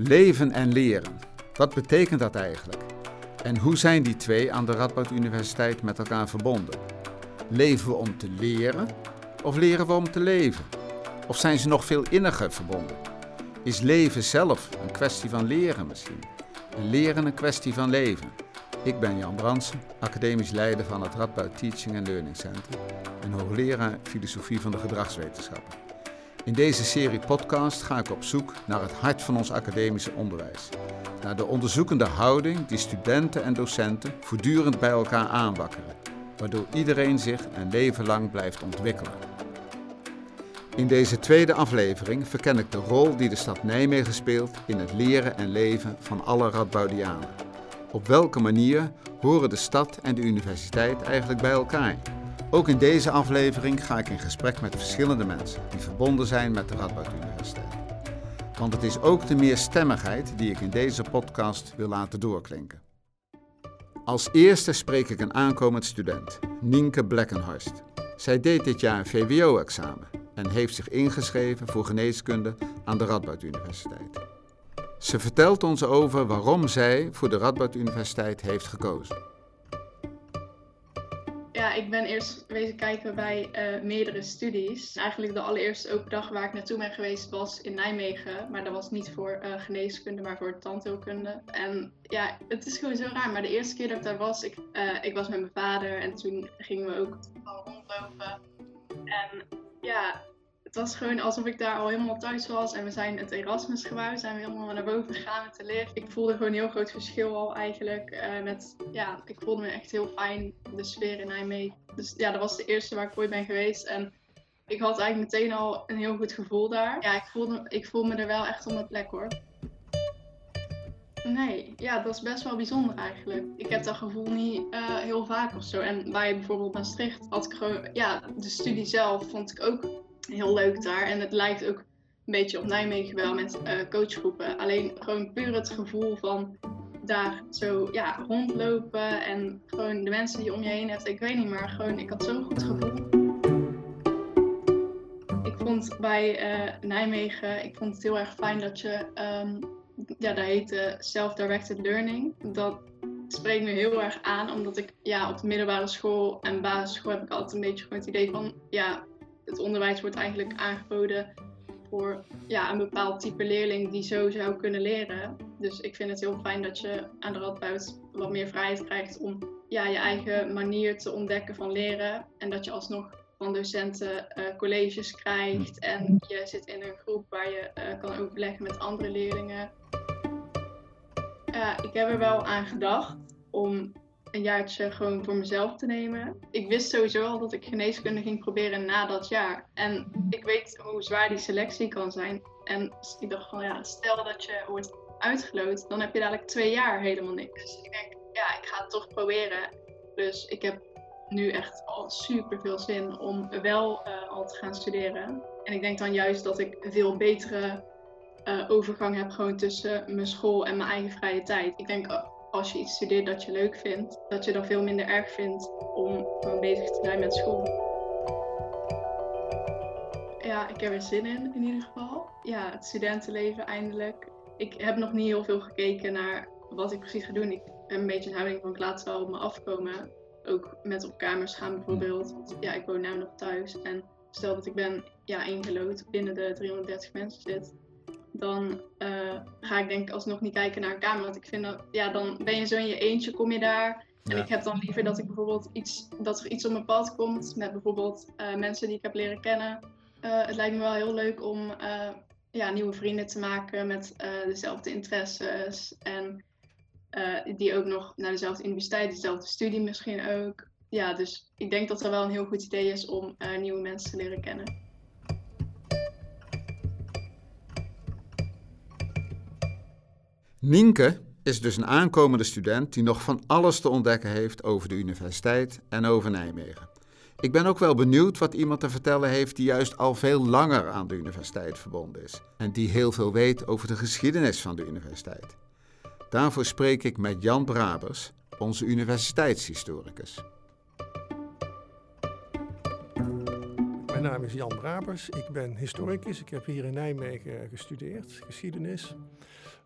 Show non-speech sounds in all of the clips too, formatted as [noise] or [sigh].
Leven en leren. Wat betekent dat eigenlijk? En hoe zijn die twee aan de Radboud Universiteit met elkaar verbonden? Leven we om te leren of leren we om te leven? Of zijn ze nog veel inniger verbonden? Is leven zelf een kwestie van leren misschien? En leren een kwestie van leven? Ik ben Jan Bransen, academisch leider van het Radboud Teaching and Learning Center en hoogleraar filosofie van de gedragswetenschappen. In deze serie podcast ga ik op zoek naar het hart van ons academische onderwijs. Naar de onderzoekende houding die studenten en docenten voortdurend bij elkaar aanwakkeren, waardoor iedereen zich een leven lang blijft ontwikkelen. In deze tweede aflevering verken ik de rol die de stad Nijmegen speelt in het leren en leven van alle Radboudianen. Op welke manier horen de stad en de universiteit eigenlijk bij elkaar? Ook in deze aflevering ga ik in gesprek met verschillende mensen die verbonden zijn met de Radboud Universiteit. Want het is ook de meerstemmigheid die ik in deze podcast wil laten doorklinken. Als eerste spreek ik een aankomend student, Nienke Blekkenhorst. Zij deed dit jaar een VWO-examen en heeft zich ingeschreven voor geneeskunde aan de Radboud Universiteit. Ze vertelt ons over waarom zij voor de Radboud Universiteit heeft gekozen ik ben eerst wezen kijken bij uh, meerdere studies. Eigenlijk de allereerste open dag waar ik naartoe ben geweest was in Nijmegen. Maar dat was niet voor uh, geneeskunde, maar voor tandheelkunde. En ja, het is gewoon zo raar. Maar de eerste keer dat ik daar was, ik, uh, ik was met mijn vader. En toen gingen we ook rondlopen. En ja, het was gewoon alsof ik daar al helemaal thuis was. En we zijn het Erasmusgebouw, zijn we helemaal naar boven gegaan met de lift. Ik voelde gewoon een heel groot verschil al eigenlijk. Uh, met, ja, ik voelde me echt heel fijn, de sfeer in Nijmegen. Dus ja, dat was de eerste waar ik ooit ben geweest. En ik had eigenlijk meteen al een heel goed gevoel daar. Ja, ik voelde, ik voel me er wel echt op mijn plek hoor. Nee, ja, dat is best wel bijzonder eigenlijk. Ik heb dat gevoel niet uh, heel vaak of zo. En bij bijvoorbeeld Maastricht had ik gewoon, ja, de studie zelf vond ik ook heel leuk daar. En het lijkt ook een beetje op Nijmegen wel met uh, coachgroepen. Alleen gewoon puur het gevoel van daar zo ja, rondlopen en gewoon de mensen die om je heen hebt. Ik weet niet, maar gewoon ik had zo'n goed gevoel. Ik vond bij uh, Nijmegen, ik vond het heel erg fijn dat je, um, ja, dat heet self-directed learning. Dat spreekt me heel erg aan, omdat ik ja, op de middelbare school en basisschool heb ik altijd een beetje gewoon het idee van, ja, het onderwijs wordt eigenlijk aangeboden voor ja, een bepaald type leerling die zo zou kunnen leren. Dus ik vind het heel fijn dat je aan de Radboud wat meer vrijheid krijgt om ja, je eigen manier te ontdekken van leren. En dat je alsnog van docenten uh, colleges krijgt en je zit in een groep waar je uh, kan overleggen met andere leerlingen. Uh, ik heb er wel aan gedacht om een jaartje gewoon voor mezelf te nemen. Ik wist sowieso al dat ik geneeskunde ging proberen na dat jaar. En ik weet hoe zwaar die selectie kan zijn. En ik dacht van ja, stel dat je wordt uitgeloot, dan heb je dadelijk twee jaar helemaal niks. Dus ik denk, ja, ik ga het toch proberen. Dus ik heb nu echt al super veel zin om wel uh, al te gaan studeren. En ik denk dan juist dat ik een veel betere uh, overgang heb gewoon tussen mijn school en mijn eigen vrije tijd. Ik denk als je iets studeert dat je leuk vindt, dat je dan veel minder erg vindt om bezig te zijn met school. Ja, ik heb er zin in in ieder geval. Ja, het studentenleven eindelijk. Ik heb nog niet heel veel gekeken naar wat ik precies ga doen. Ik heb een beetje een houding van ik laat het wel op me afkomen. Ook met op kamers gaan bijvoorbeeld. Want ja, ik woon nog thuis. En stel dat ik ben ja, ingelood binnen de 330 mensen zit dan uh, ga ik denk ik alsnog niet kijken naar een kamer. Want ik vind dat, ja, dan ben je zo in je eentje, kom je daar. En ik heb dan liever dat ik bijvoorbeeld iets, dat er iets op mijn pad komt met bijvoorbeeld uh, mensen die ik heb leren kennen. Uh, het lijkt me wel heel leuk om ja, nieuwe vrienden te maken met dezelfde interesses. En die ook nog naar dezelfde universiteit, dezelfde studie misschien ook. Ja, dus ik denk dat dat wel een heel goed idee is om nieuwe mensen te leren kennen. Nienke is dus een aankomende student die nog van alles te ontdekken heeft over de universiteit en over Nijmegen. Ik ben ook wel benieuwd wat iemand te vertellen heeft die juist al veel langer aan de universiteit verbonden is en die heel veel weet over de geschiedenis van de universiteit. Daarvoor spreek ik met Jan Brabers, onze universiteitshistoricus. Mijn naam is Jan Brabers, ik ben historicus. Ik heb hier in Nijmegen gestudeerd, geschiedenis.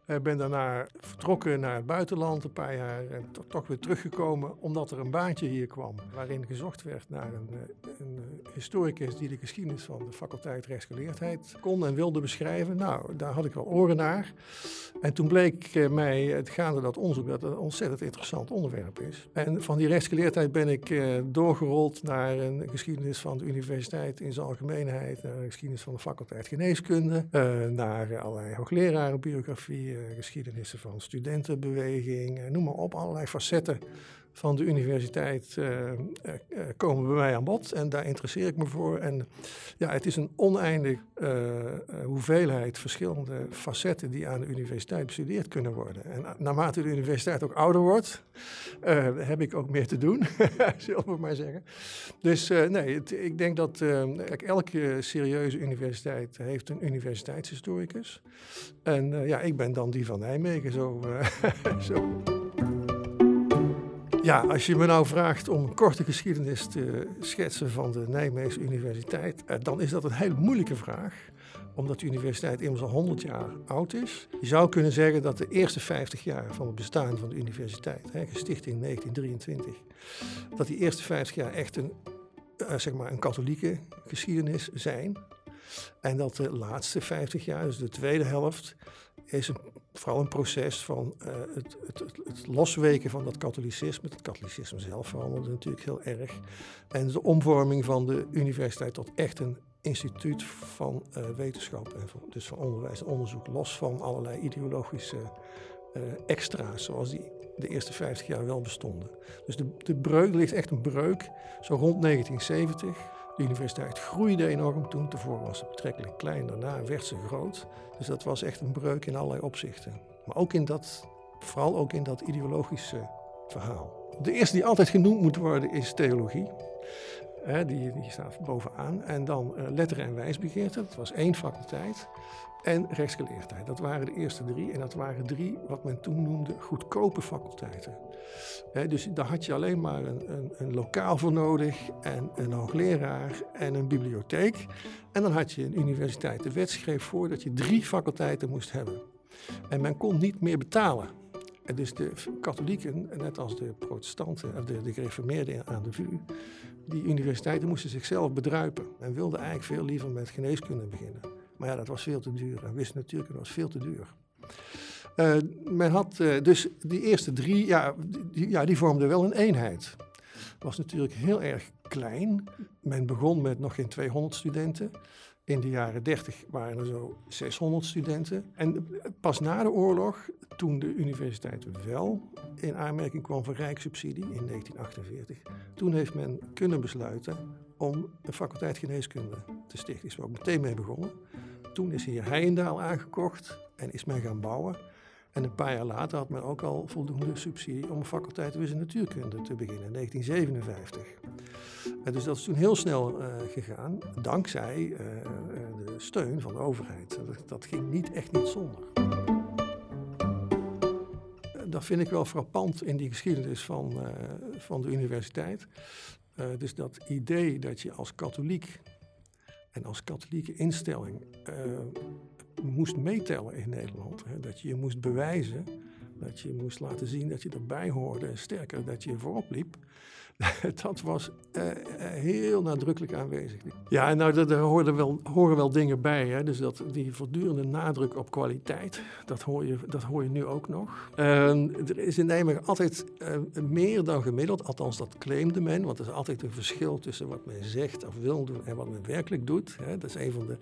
Uh, ben daarna vertrokken naar het buitenland een paar jaar en to toch weer teruggekomen omdat er een baantje hier kwam waarin gezocht werd naar een, eh, een eh, historicus die de geschiedenis van de faculteit rechtsgeleerdheid kon en wilde beschrijven. Nou, daar had ik wel oren naar. En toen bleek mij het gaande dat onderzoek dat een ontzettend interessant onderwerp is. En van die rechtsgeleerdheid ben ik doorgerold naar een geschiedenis van de universiteit in zijn algemeenheid, naar een geschiedenis van de faculteit geneeskunde, naar allerlei hooglerarenbiografie eh, geschiedenissen van studentenbeweging, eh, noem maar op, allerlei facetten van de universiteit uh, komen bij mij aan bod. En daar interesseer ik me voor. En ja, het is een oneindig hoeveelheid verschillende facetten die aan de universiteit bestudeerd kunnen worden. En naarmate de universiteit ook ouder wordt, heb ik ook meer te doen, [laughs] zullen we maar zeggen. Dus nee, ik denk dat kijk, elke serieuze universiteit heeft een universiteitshistoricus. En ja, ik ben dan die van Nijmegen, zo. [laughs] zo. Ja, als je me nou vraagt om een korte geschiedenis te schetsen van de Nijmeegse Universiteit, eh, dan is dat een hele moeilijke vraag omdat de universiteit immers al 100 jaar oud is. Je zou kunnen zeggen dat de eerste 50 jaar van het bestaan van de universiteit, gesticht in 1923, dat die eerste 50 jaar echt een, uh, zeg maar een katholieke geschiedenis zijn. En dat de laatste 50 jaar, dus de tweede helft, is een, vooral een proces van uh, het, het, het, losweken van dat katholicisme. Het katholicisme zelf veranderde natuurlijk heel erg. En de omvorming van de universiteit tot echt een instituut van uh, wetenschap en van, dus van onderwijs en onderzoek, los van allerlei ideologische uh, extra's, zoals die de eerste 50 jaar wel bestonden. Dus de, de breuk, ligt echt een breuk, zo rond 1970. De universiteit groeide enorm toen. Tevoren was ze betrekkelijk klein, daarna werd ze groot. Dus dat was echt een breuk in allerlei opzichten. Maar ook in dat, vooral ook in dat ideologische verhaal. De eerste die altijd genoemd moet worden is theologie. Die, die staat bovenaan. En dan uh, letteren en wijsbegeerte, dat was één faculteit. En rechtsgeleerdheid, dat waren de eerste drie. En dat waren drie wat men toen noemde goedkope faculteiten dus daar had je alleen maar een, een, een, lokaal voor nodig en een hoogleraar en een bibliotheek. En dan had je een universiteit. De wet schreef voor dat je drie faculteiten moest hebben. En men kon niet meer betalen. Dus de katholieken, net als de protestanten, of de, de gereformeerden aan de VU, die universiteiten moesten zichzelf bedruipen. En wilden eigenlijk veel liever met geneeskunde beginnen. Maar ja, dat was veel te duur. En dat was veel te duur. Uh, men had uh, dus die eerste drie, ja die, ja, die vormden wel een eenheid. Was natuurlijk heel erg klein. Men begon met nog geen 200 studenten. In de jaren 30 waren er zo 600 studenten. En pas na de oorlog, toen de universiteit wel in aanmerking kwam voor rijkssubsidie in 1948, toen heeft men kunnen besluiten om een faculteit geneeskunde te stichten. Is er ook meteen mee begonnen. Toen is hier Heijendaal aangekocht en is men gaan bouwen. En een paar jaar later had men ook al voldoende subsidie om een faculteit wiskunde natuurkunde te beginnen, in 1957. En dus dat is toen heel snel uh, gegaan, dankzij uh, de steun van de overheid. Dat, ging niet echt niet zonder. Dat vind ik wel frappant in die geschiedenis van, van de universiteit. dus dat idee dat je als katholiek en als katholieke instelling moest meetellen in Nederland. Hè? Dat je je moest bewijzen, dat je moest laten zien dat je erbij hoorde. En sterker, dat je voorop liep. [laughs] dat was uh, heel nadrukkelijk aanwezig. Ja, en nou, daar horen wel, horen wel dingen bij. Hè? Dus dat, die voortdurende nadruk op kwaliteit, dat hoor je, dat hoor je nu ook nog. Uh, er is in Nijmegen altijd uh, meer dan gemiddeld, althans dat claimde men, want er is altijd een verschil tussen wat men zegt of wil doen en wat men werkelijk doet. Hè? Dat is een van de.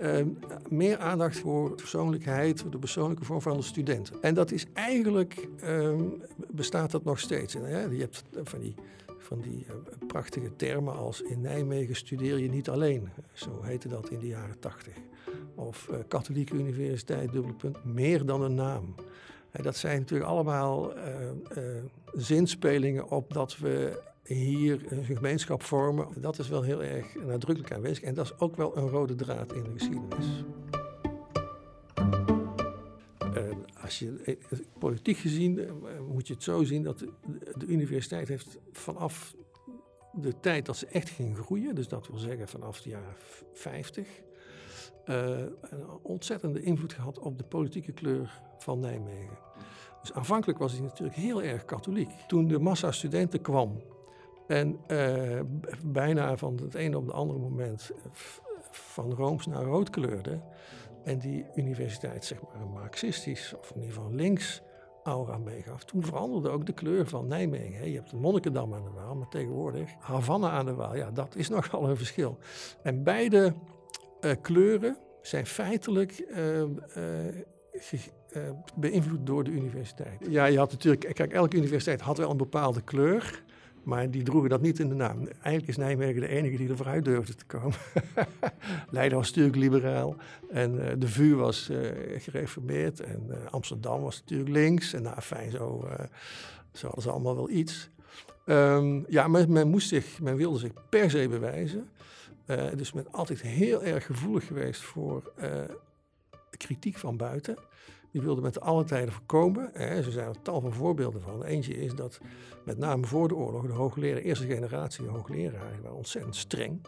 Ehm, meer aandacht voor persoonlijkheid, de persoonlijke vorm van de studenten. En dat is eigenlijk, ehm, bestaat dat nog steeds. Je hebt van die van die uh, prachtige termen als in Nijmegen studeer je niet alleen. Zo heette dat in de jaren tachtig. Of uh, katholieke universiteit, dubbele punt, meer dan een naam. Dat zijn natuurlijk allemaal zinspelingen op dat we hier een gemeenschap vormen. Dat is wel heel erg nadrukkelijk aanwezig. En dat is ook wel een rode draad in de geschiedenis als je, eh, politiek gezien eh, moet je het zo zien dat de, universiteit heeft vanaf de tijd dat ze echt ging groeien, dus dat wil zeggen vanaf de jaren 50, een ontzettende invloed gehad op de politieke kleur van Nijmegen. Dus aanvankelijk was hij natuurlijk heel erg katholiek. Toen de massa studenten kwam en bijna van het ene op het andere moment van rooms naar rood kleurde, en die universiteit zeg maar een marxistisch of in ieder geval links aura meegaf. Toen veranderde ook de kleur van Nijmegen. Je hebt de Monnikendam aan de Waal, maar tegenwoordig Havana aan de Waal. Ja, dat is [laughs] nogal een verschil. En beide uh, kleuren zijn feitelijk uh, beïnvloed door de universiteit. Ja, je had natuurlijk, kijk, elke universiteit had wel een bepaalde kleur. Maar die droegen dat niet in de naam. Eigenlijk is Nijmegen de enige die er vooruit durfde te komen. [laughs] Leiden was natuurlijk liberaal. En uh, de VU was uh, gereformeerd. En uh, Amsterdam was natuurlijk links. En nou, fijn, zo, zo hadden ze allemaal wel iets. Um, ja, maar men, moest zich, men wilde zich per se bewijzen. dus men altijd heel erg gevoelig geweest voor kritiek van buiten. Die wilde met alle tijden voorkomen. Hè, zijn er tal van voorbeelden van. Eentje is dat met name voor de oorlog de hoogleraar, eerste generatie hoogleraren, waren ontzettend streng.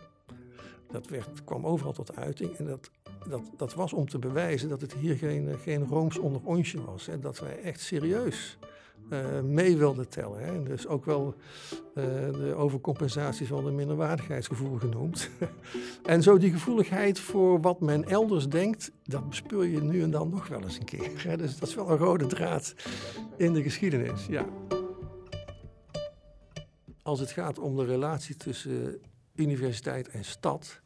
Dat werd, kwam overal tot uiting. En dat, dat, dat was om te bewijzen dat het hier geen, geen rooms onder onsje was. En dat wij echt serieus uh, mee wilden tellen. Hè. Dus ook wel uh, de overcompensatie van de minderwaardigheidsgevoel genoemd. [laughs] en zo die gevoeligheid voor wat men elders denkt, dat bespeur je nu en dan nog wel eens een keer. [laughs] Hè. Dus dat is wel een rode draad in de geschiedenis, ja. Als het gaat om de relatie tussen universiteit en stad,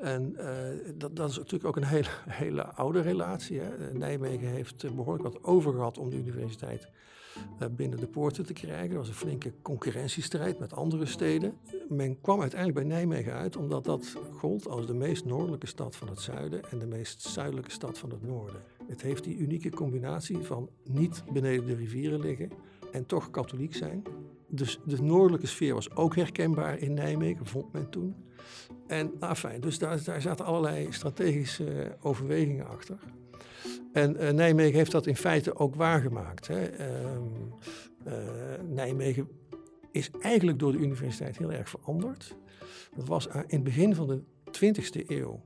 en uh, dat, dat, is natuurlijk ook een hele, [laughs] hele oude relatie. Hè. Nijmegen heeft behoorlijk wat over gehad om de universiteit binnen de poorten te krijgen. Er was een flinke concurrentiestrijd met andere steden. Men kwam uiteindelijk bij Nijmegen uit omdat dat gold als de meest noordelijke stad van het zuiden en de meest zuidelijke stad van het noorden. Het heeft die unieke combinatie van niet beneden de rivieren liggen en toch katholiek zijn. Dus de noordelijke sfeer was ook herkenbaar in Nijmegen, vond men toen. En nou fijn, dus daar, daar zaten allerlei strategische overwegingen achter. En uh, Nijmegen heeft dat in feite ook waargemaakt. Hè. Uh, uh, Nijmegen is eigenlijk door de universiteit heel erg veranderd. Dat was in het begin van de 20e eeuw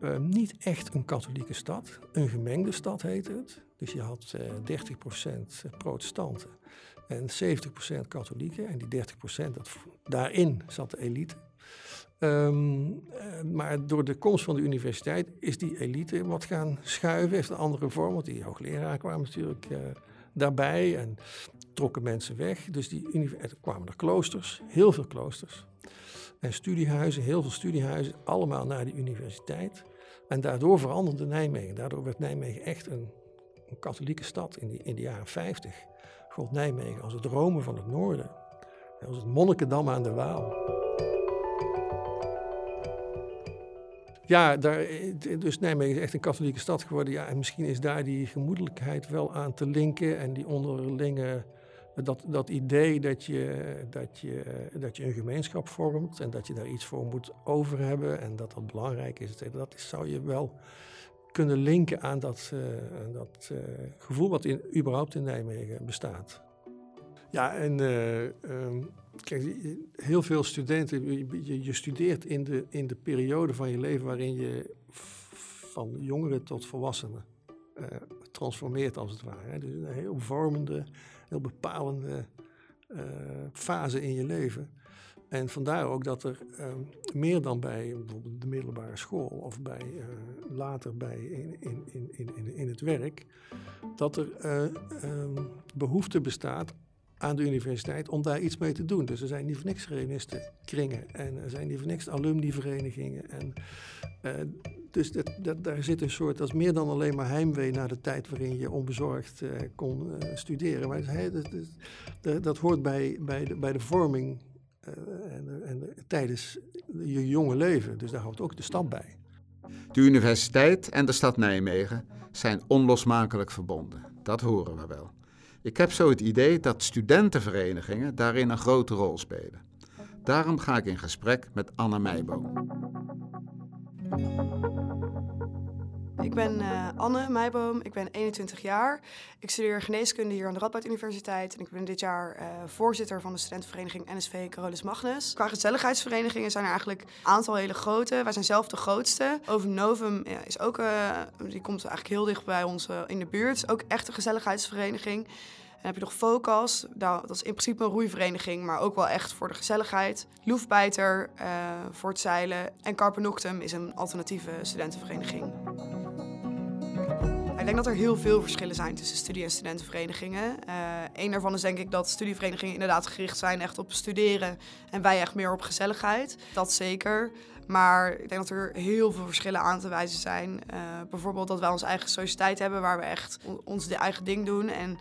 ehm, niet echt een katholieke stad. Een gemengde stad heette het. Dus je had 30% protestanten en 70% katholieken. En die 30%, dat, daarin zat de elite. Um, maar door de komst van de universiteit is die elite wat gaan schuiven. Heeft een andere vorm, want die hoogleraren kwamen natuurlijk uh, daarbij en trokken mensen weg. Dus die er kwamen er kloosters, heel veel kloosters. En studiehuizen, heel veel studiehuizen, allemaal naar de universiteit. En daardoor veranderde Nijmegen. Daardoor werd Nijmegen echt een, een katholieke stad in, die, in de jaren 50 gold Nijmegen als het Rome van het noorden. Als het Monnikendam aan de Waal. Ja, daar, dus Nijmegen is echt een katholieke stad geworden. Ja, en misschien is daar die gemoedelijkheid wel aan te linken. En die onderlinge, dat, dat idee dat je, dat, je, dat je een gemeenschap vormt. En dat je daar iets voor moet over hebben. En dat dat belangrijk is. Dat zou je wel kunnen linken aan dat, uh, dat uh, gevoel wat in, überhaupt in Nijmegen bestaat. Ja, en uh, um, kijk, heel veel studenten, je, je, studeert in de, in de periode van je leven waarin je van jongeren tot volwassenen transformeert als het ware. Dus een heel vormende, heel bepalende fase in je leven. En vandaar ook dat er ehm, meer dan bij bijvoorbeeld de middelbare school of bij, uh, later bij in, in, in, in, het werk, dat er uh, um, behoefte bestaat aan de universiteit om daar iets mee te doen. Dus er zijn niet voor niks kringen en er zijn niet voor niks alumniverenigingen. En, uh, dus dat, dat, daar zit een soort, dat is meer dan alleen maar heimwee naar de tijd waarin je onbezorgd kon studeren. Maar dat, dat, dat, hoort bij, bij, de, bij de vorming eh, en, en, tijdens je jonge leven. Dus daar houdt ook de stad bij. De universiteit en de stad Nijmegen zijn onlosmakelijk verbonden. Dat horen we wel. Ik heb zo het idee dat studentenverenigingen daarin een grote rol spelen. Daarom ga ik in gesprek met Anna Meijboom. Ik ben uh, Anne Meijboom, ik ben 21 jaar. Ik studeer geneeskunde hier aan de Radboud Universiteit en ik ben dit jaar uh, voorzitter van de studentenvereniging NSV Carolus Magnus. Qua gezelligheidsverenigingen zijn er eigenlijk een aantal hele grote. Wij zijn zelf de grootste. Over Novum ja, is ook, uh, die komt eigenlijk heel dicht bij ons in de buurt. Is ook echt een gezelligheidsvereniging. Dan heb je nog Focus, nou, dat is in principe een roeivereniging, maar ook wel echt voor de gezelligheid. Loefbijter uh, voor het zeilen. En Carpe Noctem is een alternatieve studentenvereniging. Ik denk dat er heel veel verschillen zijn tussen studie- en studentenverenigingen. Uh, een daarvan is denk ik dat studieverenigingen inderdaad gericht zijn echt op studeren en wij echt meer op gezelligheid. Dat zeker. Maar ik denk dat er heel veel verschillen aan te wijzen zijn. Uh, bijvoorbeeld dat wij onze eigen sociëteit hebben waar we echt ons eigen ding doen. En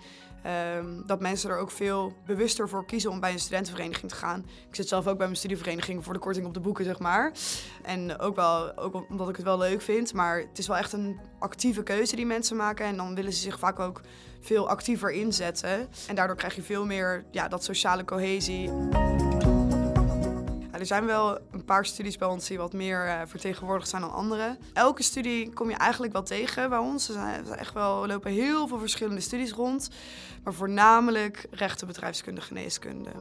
Um, dat mensen er ook veel bewuster voor kiezen om bij een studentenvereniging te gaan. Ik zit zelf ook bij mijn studievereniging voor de korting op de boeken, zeg maar. En ook wel ook omdat ik het wel leuk vind. Maar het is wel echt een actieve keuze die mensen maken. En dan willen ze zich vaak ook veel actiever inzetten. En daardoor krijg je veel meer ja, dat sociale cohesie er zijn wel een paar studies bij ons die wat meer uh, vertegenwoordigd zijn dan andere. Elke studie kom je eigenlijk wel tegen bij ons. Er echt wel, er lopen heel veel verschillende studies rond. Maar voornamelijk rechten, bedrijfskunde, geneeskunde.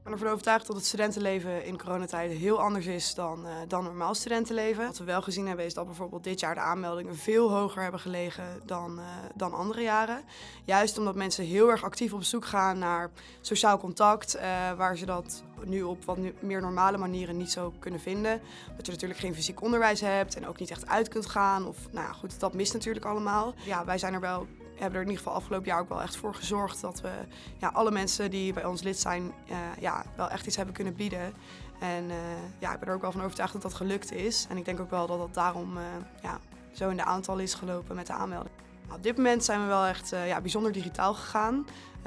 Ik ben ervan overtuigd dat het studentenleven in coronatijd heel anders is dan, uh, dan normaal studentenleven. Wat we wel gezien hebben is dat bijvoorbeeld dit jaar de aanmeldingen veel hoger hebben gelegen dan, uh, dan andere jaren. Juist omdat mensen heel erg actief op zoek gaan naar sociaal contact, uh, waar ze dat nu op wat meer normale manieren niet zo kunnen vinden. Dat je natuurlijk geen fysiek onderwijs hebt en ook niet echt uit kunt gaan. Of nou ja, goed, dat mist natuurlijk allemaal. Ja, wij zijn er wel hebben er in ieder geval afgelopen jaar ook wel echt voor gezorgd dat we ja, alle mensen die bij ons lid zijn, uh, ja, wel echt iets hebben kunnen bieden. En uh, ja, ik ben er ook wel van overtuigd dat dat gelukt is. En ik denk ook wel dat dat daarom uh, ja, zo in de aantal is gelopen met de aanmelding. Op dit moment zijn we wel echt ja, bijzonder digitaal gegaan. Uh,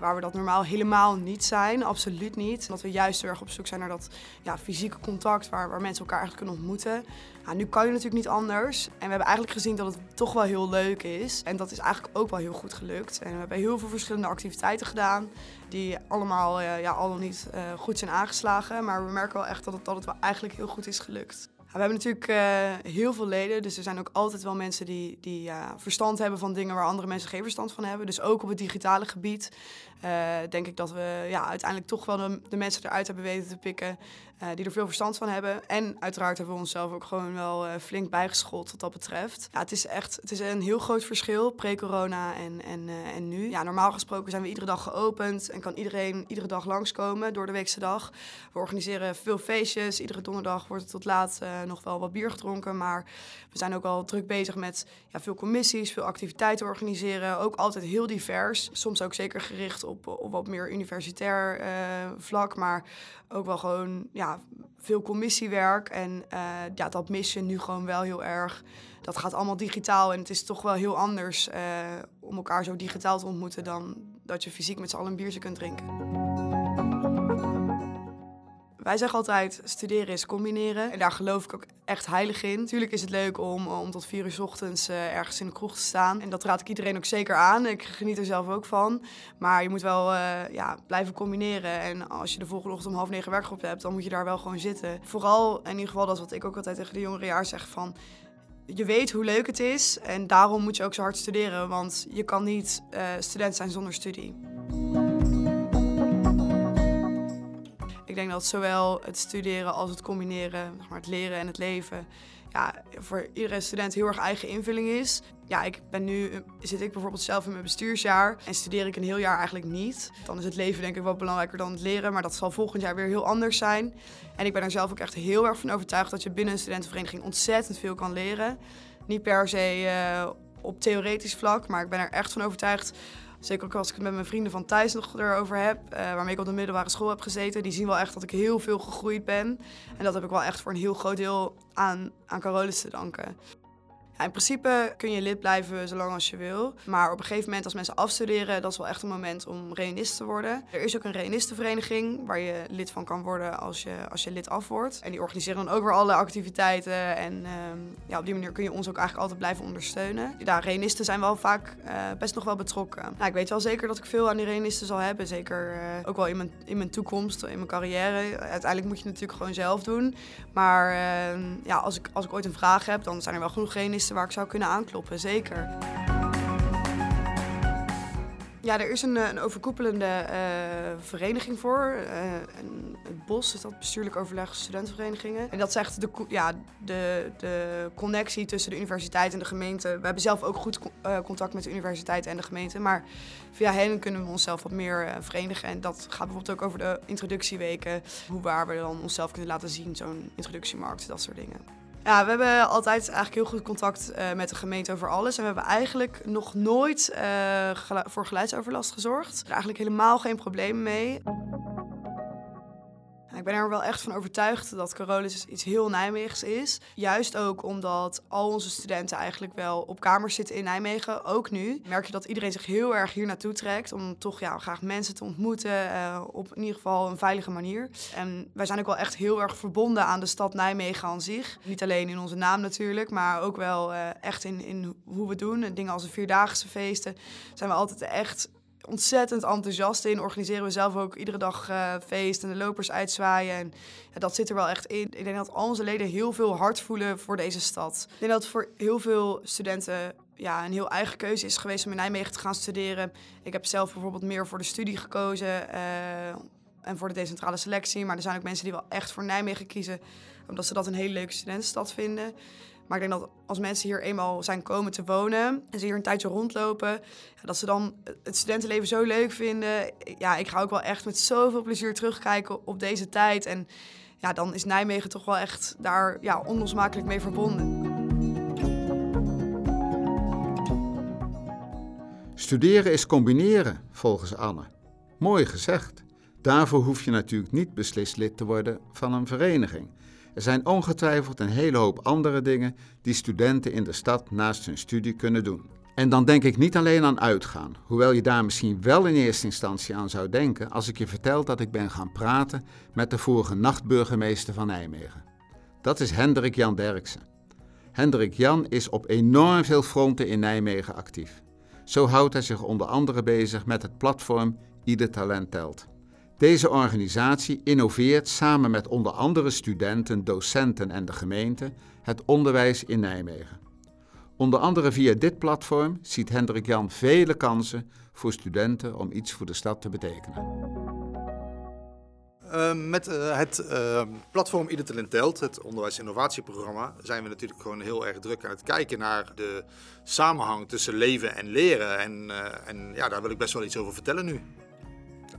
waar we dat normaal helemaal niet zijn, absoluut niet. Dat we juist heel erg op zoek zijn naar dat ja, fysieke contact waar, waar mensen elkaar eigenlijk kunnen ontmoeten. Nou, nu kan je natuurlijk niet anders. En we hebben eigenlijk gezien dat het toch wel heel leuk is. En dat is eigenlijk ook wel heel goed gelukt. En we hebben heel veel verschillende activiteiten gedaan. Die allemaal uh, ja, al niet uh, goed zijn aangeslagen. Maar we merken wel echt dat het, dat het wel eigenlijk heel goed is gelukt. We hebben natuurlijk uh, heel veel leden, dus er zijn ook altijd wel mensen die, die verstand hebben van dingen waar andere mensen geen verstand van hebben. Dus ook op het digitale gebied uh, denk ik dat we ja, uiteindelijk toch wel de, de, mensen eruit hebben weten te pikken die er veel verstand van hebben. En uiteraard hebben we onszelf ook gewoon wel flink bijgeschoold wat dat betreft. Ja, het is echt het is een heel groot verschil, pre-corona en, en, en nu. Ja, normaal gesproken zijn we iedere dag geopend en kan iedereen iedere dag langskomen door de weekse dag. We organiseren veel feestjes, iedere donderdag wordt het tot laat nog wel wat bier gedronken. Maar we zijn ook al druk bezig met ja, veel commissies, veel activiteiten organiseren. Ook altijd heel divers. Soms ook zeker gericht op, op wat meer universitair vlak. Maar ook wel gewoon ja, veel commissiewerk. En uh, ja, dat mis je nu gewoon wel heel erg. Dat gaat allemaal digitaal en het is toch wel heel anders uh, om elkaar zo digitaal te ontmoeten dan dat je fysiek met z'n allen een biertje kunt drinken. Wij zeggen altijd, studeren is combineren. En daar geloof ik ook echt heilig in. Natuurlijk is het leuk om, om tot vier uur s ochtends uh, ergens in de kroeg te staan. En dat raad ik iedereen ook zeker aan. Ik geniet er zelf ook van. Maar je moet wel uh, ja, blijven combineren. En als je de volgende ochtend om half negen werkgroep hebt, dan moet je daar wel gewoon zitten. Vooral, in ieder geval, dat is wat ik ook altijd tegen de jongere jaar zeg van je weet hoe leuk het is en daarom moet je ook zo hard studeren, want je kan niet uh, student zijn zonder studie. Ik denk dat zowel het studeren als het combineren, maar het leren en het leven, ja, voor iedere student heel erg eigen invulling is. Ja, ik ben nu, zit ik bijvoorbeeld zelf in mijn bestuursjaar en studeer ik een heel jaar eigenlijk niet. Dan is het leven denk ik wel belangrijker dan het leren, maar dat zal volgend jaar weer heel anders zijn. En ik ben er zelf ook echt heel erg van overtuigd dat je binnen een studentenvereniging ontzettend veel kan leren. Niet per se uh, op theoretisch vlak, maar ik ben er echt van overtuigd Zeker ook als ik het met mijn vrienden van thuis nog erover heb, uh, waarmee ik op de middelbare school heb gezeten. Die zien wel echt dat ik heel veel gegroeid ben. En dat heb ik wel echt voor een heel groot deel aan, aan Carolus te danken in principe kun je lid blijven zolang als je wil. Maar op een gegeven moment als mensen afstuderen, dat is wel echt een moment om reïnist te worden. Er is ook een reïnistenvereniging waar je lid van kan worden als je, als je lid af wordt. En die organiseren dan ook weer alle activiteiten. En um, ja, op die manier kun je ons ook eigenlijk altijd blijven ondersteunen. Ja, reïnisten zijn wel vaak uh, best nog wel betrokken. Nou, ik weet wel zeker dat ik veel aan die reïnisten zal hebben. Zeker uh, ook wel in mijn, in mijn toekomst, in mijn carrière. Uiteindelijk moet je het natuurlijk gewoon zelf doen. Maar uh, ja, als, ik, als ik ooit een vraag heb, dan zijn er wel genoeg reïnisten waar ik zou kunnen aankloppen, zeker. Ja, er is een, een overkoepelende uh, vereniging voor. Uh, het BOS is dat bestuurlijk overleg studentenverenigingen. En dat zegt de, ja, de, de connectie tussen de universiteit en de gemeente. We hebben zelf ook goed contact met de universiteit en de gemeente. Maar via hen kunnen we onszelf wat meer verenigen. En dat gaat bijvoorbeeld ook over de introductieweken. Hoe waar we dan onszelf kunnen laten zien, zo'n introductiemarkt, dat soort dingen. Ja, we hebben altijd eigenlijk heel goed contact uh, met de gemeente over alles. En we hebben eigenlijk nog nooit uh, voor geluidsoverlast gezorgd. Er eigenlijk helemaal geen probleem mee. Ben er wel echt van overtuigd dat Carolus iets heel Nijmeegs is. Juist ook omdat al onze studenten eigenlijk wel op kamers zitten in Nijmegen, ook nu. Merk je dat iedereen zich heel erg hier naartoe trekt om toch ja, graag mensen te ontmoeten uh, op in ieder geval een veilige manier. En wij zijn ook wel echt heel erg verbonden aan de stad Nijmegen aan zich. Niet alleen in onze naam natuurlijk, maar ook wel uh, echt in, in hoe we doen. Dingen als de Vierdaagse feesten zijn we altijd echt ontzettend enthousiast in. Organiseren we zelf ook iedere dag uh, feest en de lopers uitzwaaien. En ja, dat zit er wel echt in. Ik denk dat al onze leden heel veel hart voelen voor deze stad. Ik denk dat het voor heel veel studenten ja, een heel eigen keuze is geweest om in Nijmegen te gaan studeren. Ik heb zelf bijvoorbeeld meer voor de studie gekozen uh, en voor de decentrale selectie. Maar er zijn ook mensen die wel echt voor Nijmegen kiezen, omdat ze dat een hele leuke studentenstad vinden. Maar ik denk dat als mensen hier eenmaal zijn komen te wonen en ze hier een tijdje rondlopen, dat ze dan het studentenleven zo leuk vinden. Ja, ik ga ook wel echt met zoveel plezier terugkijken op deze tijd. En ja, dan is Nijmegen toch wel echt daar ja, onlosmakelijk mee verbonden. Studeren is combineren, volgens Anne. Mooi gezegd. Daarvoor hoef je natuurlijk niet beslist lid te worden van een vereniging. Er zijn ongetwijfeld een hele hoop andere dingen die studenten in de stad naast hun studie kunnen doen. En dan denk ik niet alleen aan uitgaan, hoewel je daar misschien wel in eerste instantie aan zou denken als ik je vertel dat ik ben gaan praten met de vorige nachtburgemeester van Nijmegen. Dat is Hendrik Jan Derksen. Hendrik Jan is op enorm veel fronten in Nijmegen actief. Zo houdt hij zich onder andere bezig met het platform Ieder Talent Telt. Deze organisatie innoveert samen met onder andere studenten, docenten en de gemeente het onderwijs in Nijmegen. Onder andere via dit platform ziet Hendrik Jan vele kansen voor studenten om iets voor de stad te betekenen. Uh, met uh, het uh, platform Ieder Talent Telt, het onderwijs-innovatieprogramma, zijn we natuurlijk gewoon heel erg druk aan het kijken naar de samenhang tussen leven en leren. En, en ja, daar wil ik best wel iets over vertellen nu.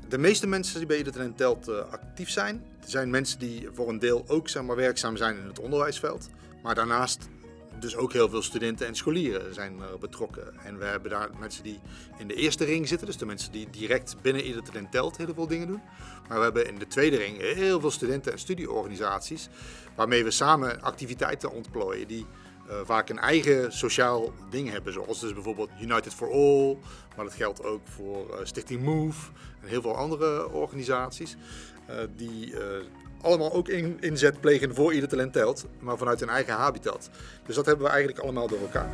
De meeste mensen die bij Ieder Talent Telt actief zijn, zijn mensen die voor een deel ook zeg maar, werkzaam zijn in het onderwijsveld. Maar daarnaast dus ook heel veel studenten en scholieren zijn betrokken. En we hebben daar mensen die in de eerste ring zitten, dus de mensen die direct binnen Ieder Talent Telt heel veel dingen doen. Maar we hebben in de tweede ring heel veel studenten- en studieorganisaties waarmee we samen activiteiten ontplooien die uh, vaak een eigen sociaal ding hebben. Zoals dus bijvoorbeeld United for All, maar dat geldt ook voor uh, Stichting Move en heel veel andere organisaties. Uh, die allemaal ook in, inzet plegen voor ieder talent telt, maar vanuit hun eigen habitat. Dus dat hebben we eigenlijk allemaal door elkaar.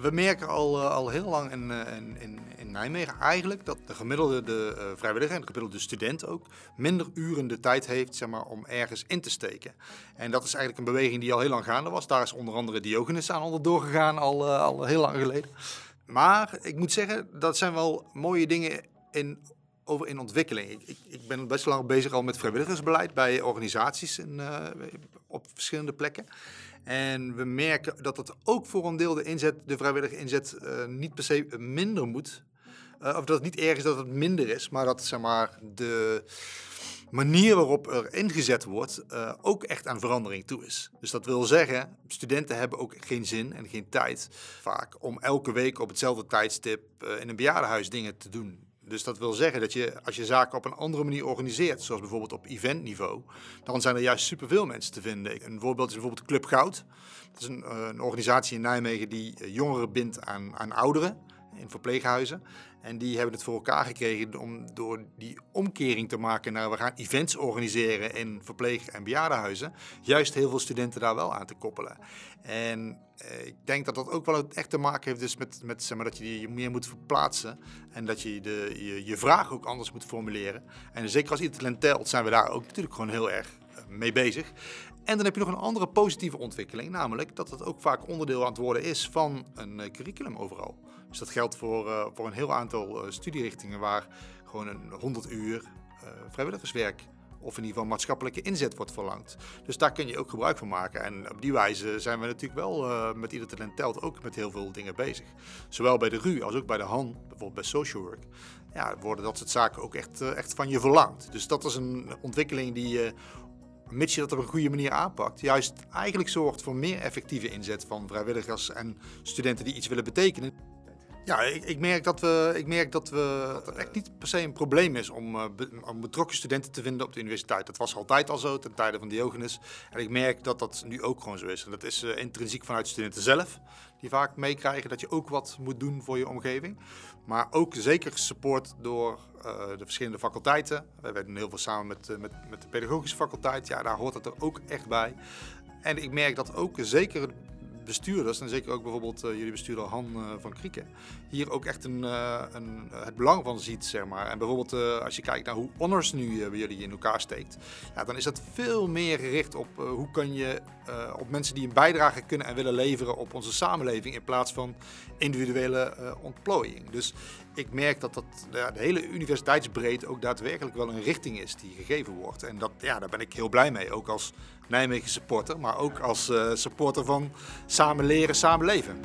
We merken al, al heel lang in, in, Nijmegen eigenlijk dat de gemiddelde de, uh, vrijwilliger en de gemiddelde student ook minder uren de tijd heeft zeg maar, om ergens in te steken. En dat is eigenlijk een beweging die al heel lang gaande was. Daar is onder andere Diogenes aan onderdoor gegaan al, uh, al heel lang geleden. Maar ik moet zeggen, dat zijn wel mooie dingen in, over in ontwikkeling. Ik, ik, ben best lang bezig al met vrijwilligersbeleid bij organisaties in, uh, op verschillende plekken. En we merken dat het ook voor een deel de inzet, de vrijwillige inzet, niet per se minder moet. Uh, of dat het niet erg is dat het minder is, maar dat zeg maar, de manier waarop er ingezet wordt uh, ook echt aan verandering toe is. Dus dat wil zeggen, studenten hebben ook geen zin en geen tijd vaak om elke week op hetzelfde tijdstip uh, in een bejaardenhuis dingen te doen. Dus dat wil zeggen dat je, als je zaken op een andere manier organiseert, zoals bijvoorbeeld op eventniveau, dan zijn er juist superveel mensen te vinden. Een voorbeeld is bijvoorbeeld Club Goud. Dat is een, een organisatie in Nijmegen die jongeren bindt aan, aan ouderen in verpleeghuizen. En die hebben het voor elkaar gekregen om door die omkering te maken naar we gaan events organiseren in verpleeg- en bejaardenhuizen. Juist heel veel studenten daar wel aan te koppelen. En eh, ik denk dat dat ook wel echt te maken heeft dus met, met maar, dat je je meer moet verplaatsen. En dat je de, je, je vraag ook anders moet formuleren. En zeker als ieder talent telt zijn we daar ook natuurlijk gewoon heel erg mee bezig. En dan heb je nog een andere positieve ontwikkeling, namelijk dat het ook vaak onderdeel aan het worden is van een curriculum overal. Dus dat geldt voor, voor een heel aantal studierichtingen waar gewoon een 100 uur vrijwilligerswerk of in ieder geval maatschappelijke inzet wordt verlangd. Dus daar kun je ook gebruik van maken. En op die wijze zijn we natuurlijk wel met ieder talent telt ook met heel veel dingen bezig. Zowel bij de RU als ook bij de HAN, bijvoorbeeld bij social work. Ja, worden dat soort zaken ook echt, echt van je verlangd. Dus dat is een ontwikkeling die mits je dat op een goede manier aanpakt, juist eigenlijk zorgt voor meer effectieve inzet van vrijwilligers en studenten die iets willen betekenen. Ja, ik, ik, merk dat we, ik merk dat, we, dat het echt niet per se een probleem is om, uh, om, betrokken studenten te vinden op de universiteit. Dat was altijd al zo ten tijde van Diogenes. En ik merk dat dat nu ook gewoon zo is. En dat is uh, intrinsiek vanuit studenten zelf, die vaak meekrijgen dat je ook wat moet doen voor je omgeving. Maar ook zeker support door uh, de verschillende faculteiten. Wij doen heel veel samen met, met, met de pedagogische faculteit. Ja, daar hoort het er ook echt bij. En ik merk dat ook zeker bestuurders, en zeker ook bijvoorbeeld uh, jullie bestuurder Han uh, van Krieken, hier ook echt een, uh, een, het belang van ziet. Zeg maar. En bijvoorbeeld als je kijkt naar hoe Honors nu bij jullie in elkaar steekt, ja, dan is dat veel meer gericht op hoe kan je op mensen die een bijdrage kunnen en willen leveren op onze samenleving in plaats van individuele ontplooiing. Dus ik merk dat, dat ja, de hele universiteitsbreedte ook daadwerkelijk wel een richting is die gegeven wordt. En dat, ja, daar ben ik heel blij mee, ook als Nijmegen supporter, maar ook als supporter van samen leren, samen leven.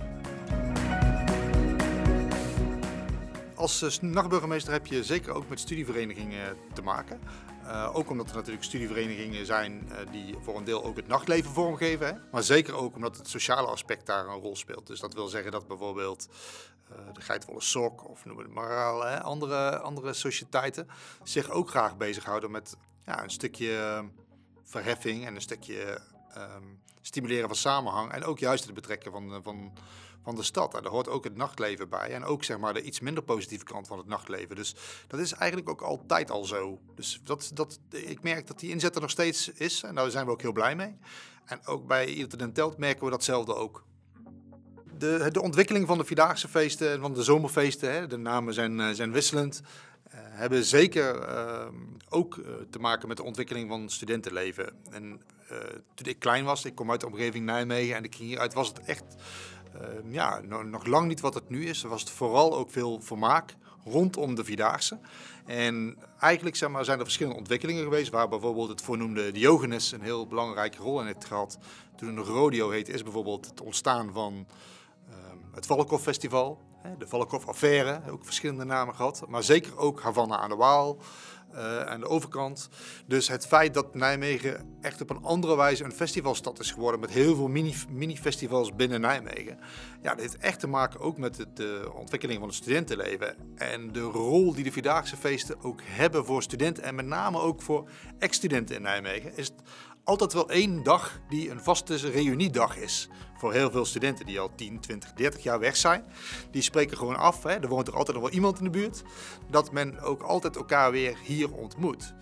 Als uh, nachtburgemeester heb je zeker ook met studieverenigingen te maken. Uh, ook omdat er natuurlijk studieverenigingen zijn die voor een deel ook het nachtleven vormgeven. Hè? Maar zeker ook omdat het sociale aspect daar een rol speelt. Dus dat wil zeggen dat bijvoorbeeld de Geitwolle Sok of noem het maar hè? andere, andere sociëteiten zich ook graag bezighouden met ja, een stukje verheffing en een stukje um, stimuleren van samenhang. En ook juist het betrekken van, van, van de stad. En daar hoort ook het nachtleven bij. En ook zeg maar de iets minder positieve kant van het nachtleven. Dus dat is eigenlijk ook altijd al zo. Dus dat, dat, ik merk dat die inzet er nog steeds is. En daar zijn we ook heel blij mee. En ook bij Ieder Telt merken we datzelfde ook. De, de ontwikkeling van de Vierdaagse feesten en van de zomerfeesten, hè, de namen zijn, eh, zijn wisselend. Eh, hebben zeker uh, ook te maken met de ontwikkeling van studentenleven. En toen ik klein was, ik kom uit de omgeving Nijmegen en ik ging hieruit, was het echt ehm, ja, nog, lang niet wat het nu is. Er was het vooral ook veel vermaak rondom de Vierdaagse. En eigenlijk zeg maar, zijn er verschillende ontwikkelingen geweest, waar bijvoorbeeld het voornoemde Diogenes een heel belangrijke rol in heeft gehad. Toen een rodeo heette, is bijvoorbeeld het ontstaan van ehm, het Valkhof Festival. De Valkhof-affaire, ook verschillende namen gehad. Maar zeker ook Havana aan de Waal uh, aan de overkant. Dus het feit dat Nijmegen echt op een andere wijze een festivalstad is geworden... met heel veel mini-festivals mini binnen Nijmegen. Ja, dat heeft echt te maken ook met de, ontwikkeling van het studentenleven. En de rol die de Vierdaagse feesten ook hebben voor studenten... en met name ook voor ex-studenten in Nijmegen... is altijd wel één dag die een vaste reuniedag is. Voor heel veel studenten die al 10, 20, 30 jaar weg zijn. Die spreken gewoon af, hè, er woont er altijd nog wel iemand in de buurt. Dat men ook altijd elkaar weer hier ontmoet.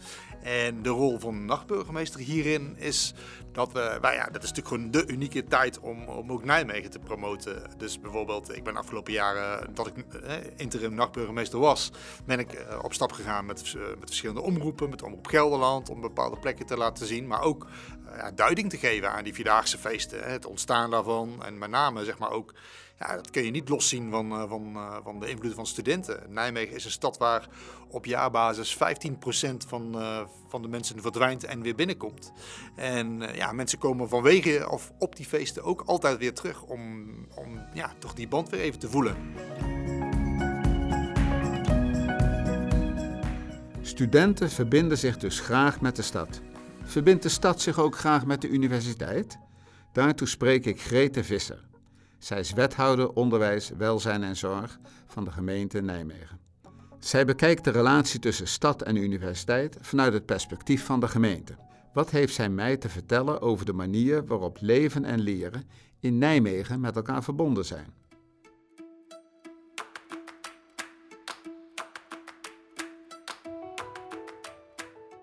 En de rol van de nachtburgemeester hierin is dat we, nou ja, dat is natuurlijk gewoon de unieke tijd om, om ook Nijmegen te promoten. Dus bijvoorbeeld, ik ben afgelopen jaren dat ik eh, interim nachtburgemeester was, ben ik eh, op stap gegaan met, uh, met verschillende omroepen, met Omroep Gelderland, om bepaalde plekken te laten zien, maar ook duiding te geven aan die Vierdaagse feesten, het ontstaan daarvan en met name zeg maar ook ja, dat kun je niet loszien van, uh, van, uh, van de invloed van studenten. Nijmegen is een stad waar op jaarbasis 15% van, uh, van de mensen verdwijnt en weer binnenkomt. En ja, mensen komen vanwege of op die feesten ook altijd weer terug om, om ja, toch die band weer even te voelen. Studenten verbinden zich dus graag met de stad. Verbindt de stad zich ook graag met de universiteit? Daartoe spreek ik Grete Visser. Zij is wethouder onderwijs, welzijn en zorg van de gemeente Nijmegen. Zij bekijkt de relatie tussen stad en universiteit vanuit het perspectief van de gemeente. Wat heeft zij mij te vertellen over de manier waarop leven en leren in Nijmegen met elkaar verbonden zijn?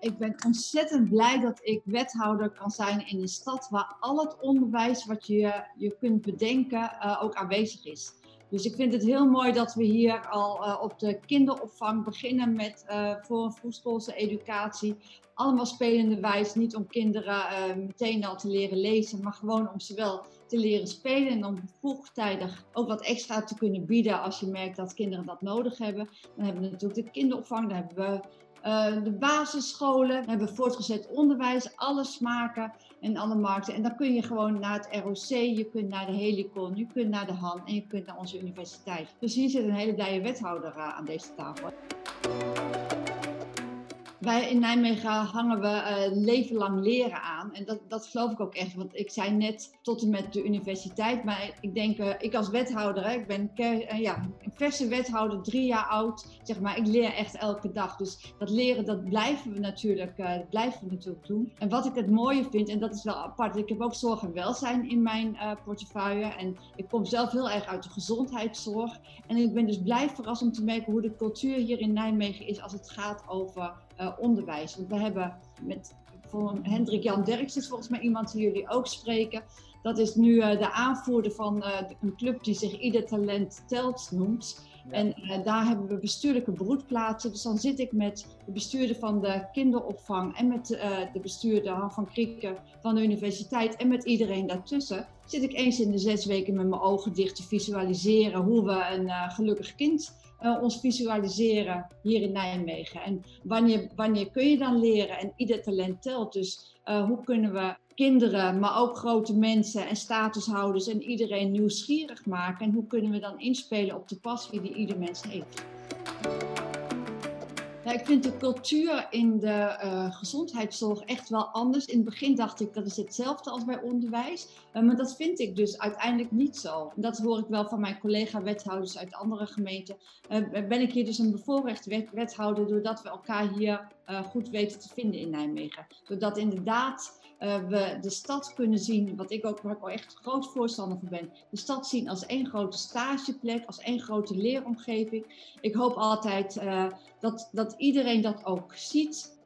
Ik ben ontzettend blij dat ik wethouder kan zijn in een stad waar al het onderwijs wat je, je kunt bedenken uh, ook aanwezig is. Dus ik vind het heel mooi dat we hier al op de kinderopvang beginnen met voor een vroegschoolse educatie. Allemaal spelende wijs, niet om kinderen meteen al te leren lezen, maar gewoon om ze wel te leren spelen en om vroegtijdig ook wat extra te kunnen bieden als je merkt dat kinderen dat nodig hebben. Dan hebben we natuurlijk de kinderopvang, dan hebben we uh, de basisscholen, hebben voortgezet onderwijs, alle smaken en alle markten. En dan kun je gewoon naar het ROC, je kunt naar de Helicon, je kunt naar de Han en je kunt naar onze universiteit. Dus hier zit een hele blije wethouder uh, aan deze tafel. Wij in Nijmegen hangen we uh, leven lang leren aan. En dat, dat geloof ik ook echt. Want ik zei net tot en met de universiteit. Maar ik denk, uh, ik als wethouder, hè, ik ben uh, ja, een verse wethouder, drie jaar oud. Zeg maar, ik leer echt elke dag. Dus dat leren, dat blijven we natuurlijk, blijven we natuurlijk doen. En wat ik het mooie vind, en dat is wel apart. Ik heb ook zorg en welzijn in mijn portefeuille. En ik kom zelf heel erg uit de gezondheidszorg. En ik ben dus blij verrast om te merken hoe de cultuur hier in Nijmegen is als het gaat over uh, onderwijs. Want we hebben met voor Hendrik Jan Derks is volgens mij iemand die jullie ook spreken. Dat is nu uh, de aanvoerder van uh, een club die zich Ieder Talent Telt noemt. Ja. En daar hebben we bestuurlijke broedplaatsen. Dus dan zit ik met de bestuurder van de kinderopvang en met de bestuurder Han van Krieken van de universiteit en met iedereen daartussen. Zit ik eens in de zes weken met mijn ogen dicht te visualiseren hoe we een gelukkig kind uh, ons visualiseren hier in Nijmegen. En wanneer, wanneer kun je dan leren? En ieder talent telt. Dus uh, hoe kunnen we kinderen, maar ook grote mensen en statushouders en iedereen nieuwsgierig maken? En hoe kunnen we dan inspelen op de passie die ieder mens heeft? Ja, ik vind de cultuur in de uh, gezondheidszorg echt wel anders. In het begin dacht ik dat is hetzelfde als bij onderwijs. Uh, maar dat vind ik dus uiteindelijk niet zo. Dat hoor ik wel van mijn collega-wethouders uit andere gemeenten. Uh, ben ik hier dus een bevoorrecht wethouder doordat we elkaar hier goed weten te vinden in Nijmegen. Zodat inderdaad uh, we de stad kunnen zien, wat ik ook, waar ik echt groot voorstander van ben, de stad zien als één grote stageplek, als één grote leeromgeving. Ik hoop altijd uh, dat, dat iedereen dat ook ziet.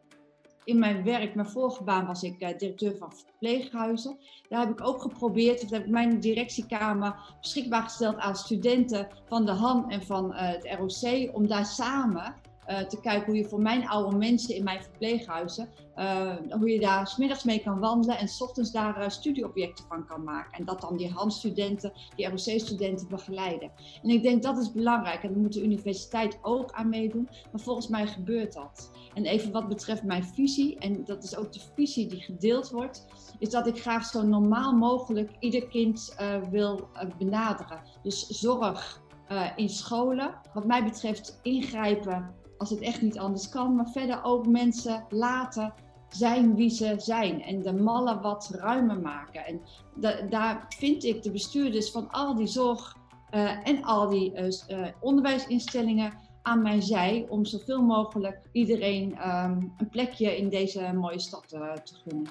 In mijn werk, mijn vorige baan was ik uh, directeur van verpleeghuizen. Daar heb ik ook geprobeerd, of heb ik mijn directiekamer beschikbaar gesteld aan studenten van de HAN en van het ROC, om daar samen uh, te kijken hoe je voor mijn oude mensen in mijn verpleeghuizen, uh, hoe je daar smiddags mee kan wandelen en s ochtends daar uh, studieobjecten van kan maken. En dat dan die handstudenten, die ROC-studenten begeleiden. En ik denk dat is belangrijk en daar moet de universiteit ook aan meedoen. Maar volgens mij gebeurt dat. En even wat betreft mijn visie, en dat is ook de visie die gedeeld wordt, is dat ik graag zo normaal mogelijk ieder kind wil benaderen. Dus zorg in scholen, wat mij betreft ingrijpen als het echt niet anders kan. Maar verder ook mensen laten zijn wie ze zijn en de mallen wat ruimer maken. En daar vind ik de bestuurders van al die zorg uh, en al die uh, onderwijsinstellingen aan mijn zij om zoveel mogelijk iedereen um, een plekje in deze mooie stad te gunnen.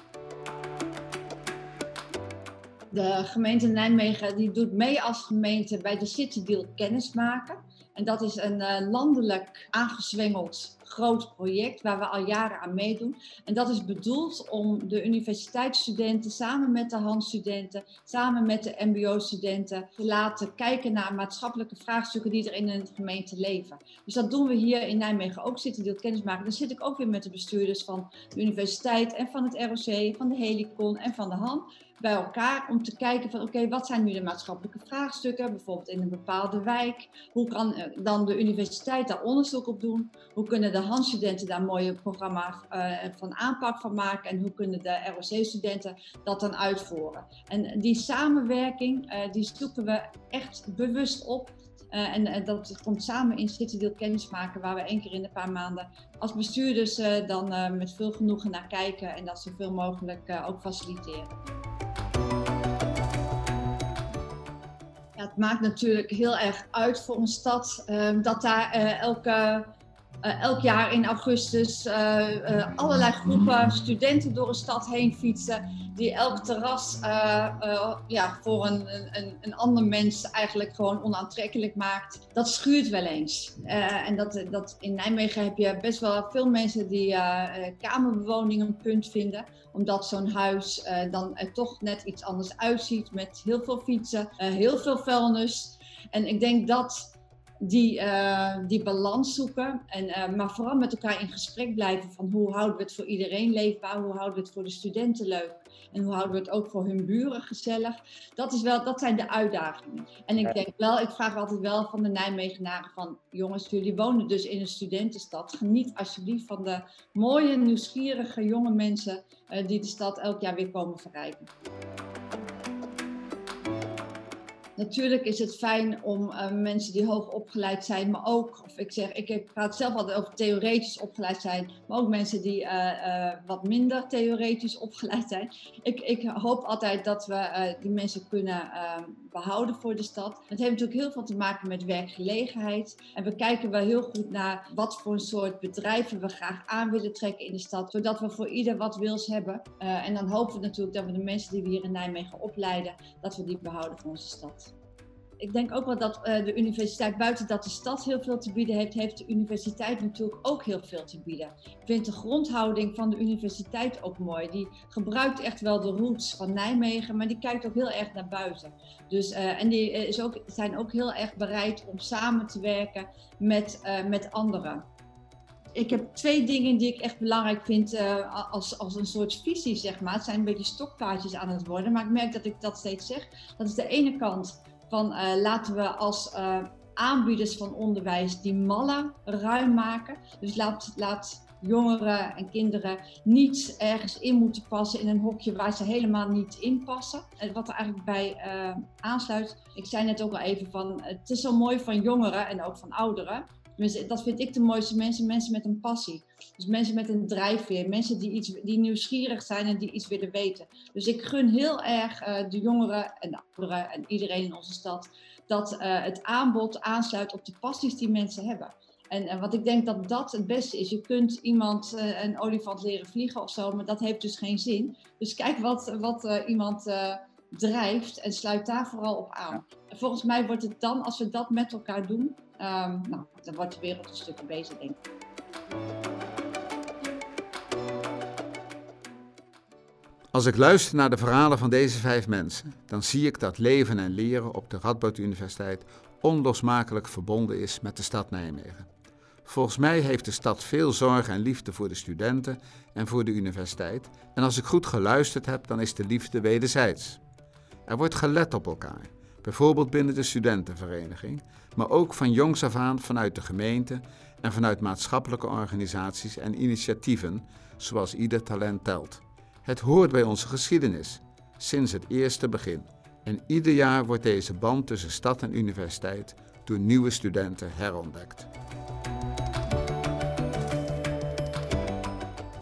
De gemeente Nijmegen die doet mee als gemeente bij de City Deal kennismaken. En dat is een uh, landelijk aangezwengeld groot project waar we al jaren aan meedoen. En dat is bedoeld om de universiteitsstudenten samen met de handstudenten, samen met de MBO-studenten te laten kijken naar maatschappelijke vraagstukken die er in een gemeente leven. Dus dat doen we hier in Nijmegen ook, zitten die kennis maken. Dan zit ik ook weer met de bestuurders van de universiteit en van het ROC, van de Helicon en van de HAN bij elkaar om te kijken van oké, wat zijn nu de maatschappelijke vraagstukken, bijvoorbeeld in een bepaalde wijk. Hoe kan eh, dan de universiteit daar onderzoek op doen? Hoe kunnen de handstudenten daar mooie programma's uh, van aanpak van maken en hoe kunnen de ROC-studenten dat dan uitvoeren? En die samenwerking, uh, die zoeken we echt bewust op. En, dat komt samen in Citydeel kennismaken, waar we één keer in een paar maanden als bestuurders dan met veel genoegen naar kijken en dat zoveel mogelijk ook faciliteren. Het maakt natuurlijk heel erg uit voor een stad ehm, dat daar eh, elke, uh, elk jaar in augustus uh, allerlei groepen studenten door een stad heen fietsen. Die elk terras ja, voor een, een, een ander mens eigenlijk gewoon onaantrekkelijk maakt. Dat schuurt wel eens. en dat, dat, in Nijmegen heb je best wel veel mensen die kamerbewoning een punt vinden omdat zo'n huis uh, dan er toch net iets anders uitziet met heel veel fietsen, uh, heel veel vuilnis. En ik denk dat die, uh, die balans zoeken. En, uh, maar vooral met elkaar in gesprek blijven van hoe houden we het voor iedereen leefbaar, hoe houden we het voor de studenten leuk en hoe houden we het ook voor hun buren gezellig. Dat, is wel, dat zijn de uitdagingen. En ik denk wel, ik vraag altijd wel van de Nijmegenaren van jongens, jullie wonen dus in een studentenstad. Geniet alsjeblieft van de mooie, nieuwsgierige jonge mensen uh, die de stad elk jaar weer komen verrijken. Natuurlijk is het fijn om uh, mensen die hoog opgeleid zijn, maar ook, of ik zeg, ik praat zelf altijd over theoretisch opgeleid zijn, maar ook mensen die uh, uh, wat minder theoretisch opgeleid zijn. Ik, ik hoop altijd dat we die mensen kunnen ehm, behouden voor de stad. Het heeft natuurlijk heel veel te maken met werkgelegenheid. En we kijken wel heel goed naar wat voor een soort bedrijven we graag aan willen trekken in de stad, zodat we voor ieder wat wils hebben. en dan hopen we natuurlijk dat we de mensen die we hier in Nijmegen opleiden, dat we die behouden voor onze stad ik denk ook wel dat uh, de universiteit, buiten dat de stad heel veel te bieden heeft, heeft de universiteit natuurlijk ook heel veel te bieden. Ik vind de grondhouding van de universiteit ook mooi. Die gebruikt echt wel de roots van Nijmegen, maar die kijkt ook heel erg naar buiten. Dus, uh, en die is ook, zijn ook heel erg bereid om samen te werken met, met anderen. Ik heb twee dingen die ik echt belangrijk vind als, als een soort visie, zeg maar. Het zijn een beetje stokpaardjes aan het worden, maar ik merk dat ik dat steeds zeg. Dat is de ene kant van uh, laten we als uh, aanbieders van onderwijs die mallen ruim maken. Dus laat, laat jongeren en kinderen niet ergens in moeten passen in een hokje waar ze helemaal niet in passen. En wat er eigenlijk bij uh, aansluit, ik zei net ook al even van, het is zo mooi van jongeren en ook van ouderen. Dat vind ik de mooiste mensen, mensen met een passie. Dus mensen met een drijfveer, mensen die, iets, die nieuwsgierig zijn en die iets willen weten. Dus ik gun heel erg uh, de jongeren en de ouderen en iedereen in onze stad dat uh, het aanbod aansluit op de passies die mensen hebben. En, en wat ik denk dat dat het beste is. Je kunt iemand uh, een olifant leren vliegen of zo, maar dat heeft dus geen zin. Dus kijk wat, wat iemand drijft en sluit daar vooral op aan. volgens mij wordt het dan, als we dat met elkaar doen, um, nou, dan wordt de wereld een stukje beter, denk ik. Als ik luister naar de verhalen van deze vijf mensen, dan zie ik dat leven en leren op de Radboud Universiteit onlosmakelijk verbonden is met de stad Nijmegen. Volgens mij heeft de stad veel zorg en liefde voor de studenten en voor de universiteit. En als ik goed geluisterd heb, dan is de liefde wederzijds. Er wordt gelet op elkaar, bijvoorbeeld binnen de studentenvereniging, maar ook van jongs af aan vanuit de gemeente en vanuit maatschappelijke organisaties en initiatieven, zoals Ieder Talent Telt. Het hoort bij onze geschiedenis, sinds het eerste begin. En ieder jaar wordt deze band tussen stad en universiteit door nieuwe studenten herontdekt.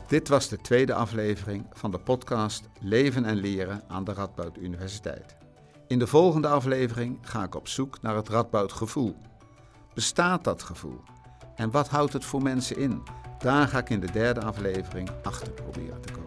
Dit was de tweede aflevering van de podcast Leven en Leren aan de Radboud Universiteit. In de volgende aflevering ga ik op zoek naar het Radboud gevoel. Bestaat dat gevoel? En wat houdt het voor mensen in? Daar ga ik in de derde aflevering achter proberen te komen.